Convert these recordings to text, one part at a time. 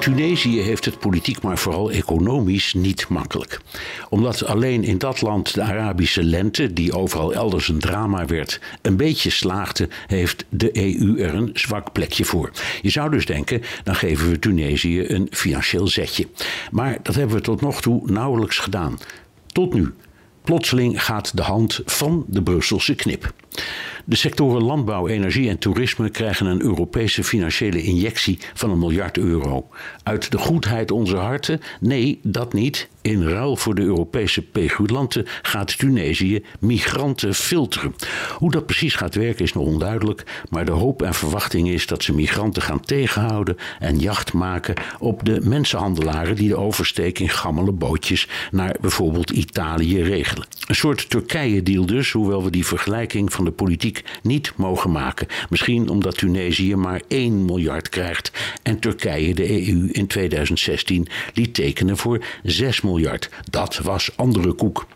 Tunesië heeft het politiek, maar vooral economisch niet makkelijk. Omdat alleen in dat land de Arabische lente, die overal elders een drama werd, een beetje slaagde, heeft de EU er een zwak plekje voor. Je zou dus denken, dan geven we Tunesië een financieel zetje. Maar dat hebben we tot nog toe nauwelijks gedaan. Tot nu. Plotseling gaat de hand van de Brusselse knip. De sectoren landbouw, energie en toerisme krijgen een Europese financiële injectie van een miljard euro. Uit de goedheid onze harten? Nee, dat niet. In ruil voor de Europese pegulanten gaat Tunesië migranten filteren. Hoe dat precies gaat werken is nog onduidelijk, maar de hoop en verwachting is dat ze migranten gaan tegenhouden en jacht maken op de mensenhandelaren die de oversteek in gammele bootjes naar bijvoorbeeld Italië regelen. Een soort Turkije-deal dus, hoewel we die vergelijking van de politiek niet mogen maken. Misschien omdat Tunesië maar 1 miljard krijgt en Turkije de EU in 2016 liet tekenen voor 6 miljard. Dat was andere koek.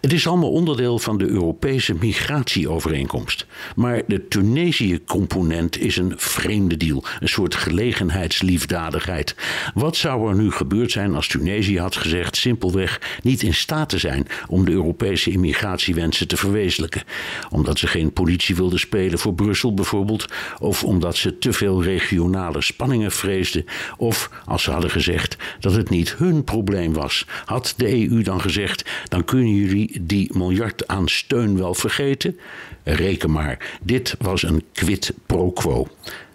Het is allemaal onderdeel van de Europese migratieovereenkomst. Maar de Tunesië-component is een vreemde deal, een soort gelegenheidsliefdadigheid. Wat zou er nu gebeurd zijn als Tunesië had gezegd simpelweg niet in staat te zijn om de Europese immigratiewensen te verwezenlijken? Omdat ze geen politie wilden spelen voor Brussel bijvoorbeeld, of omdat ze te veel regionale spanningen vreesden, of als ze hadden gezegd dat het niet hun probleem was. Had de EU dan gezegd: dan jullie die miljard aan steun wel vergeten? Reken maar, dit was een quid pro quo.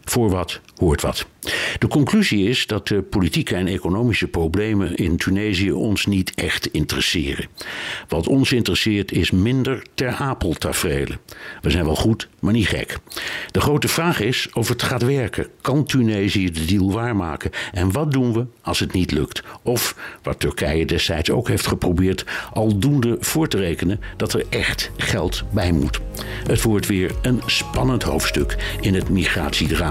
Voor wat hoort wat. De conclusie is dat de politieke en economische problemen in Tunesië ons niet echt interesseren. Wat ons interesseert is minder ter apel tafereelen. We zijn wel goed, maar niet gek. De grote vraag is of het gaat werken. Kan Tunesië de deal waarmaken? En wat doen we als het niet lukt? Of, wat Turkije destijds ook heeft geprobeerd, aldoende voor te rekenen dat er echt geld bij moet. Het wordt weer een spannend hoofdstuk in het migratiedrama.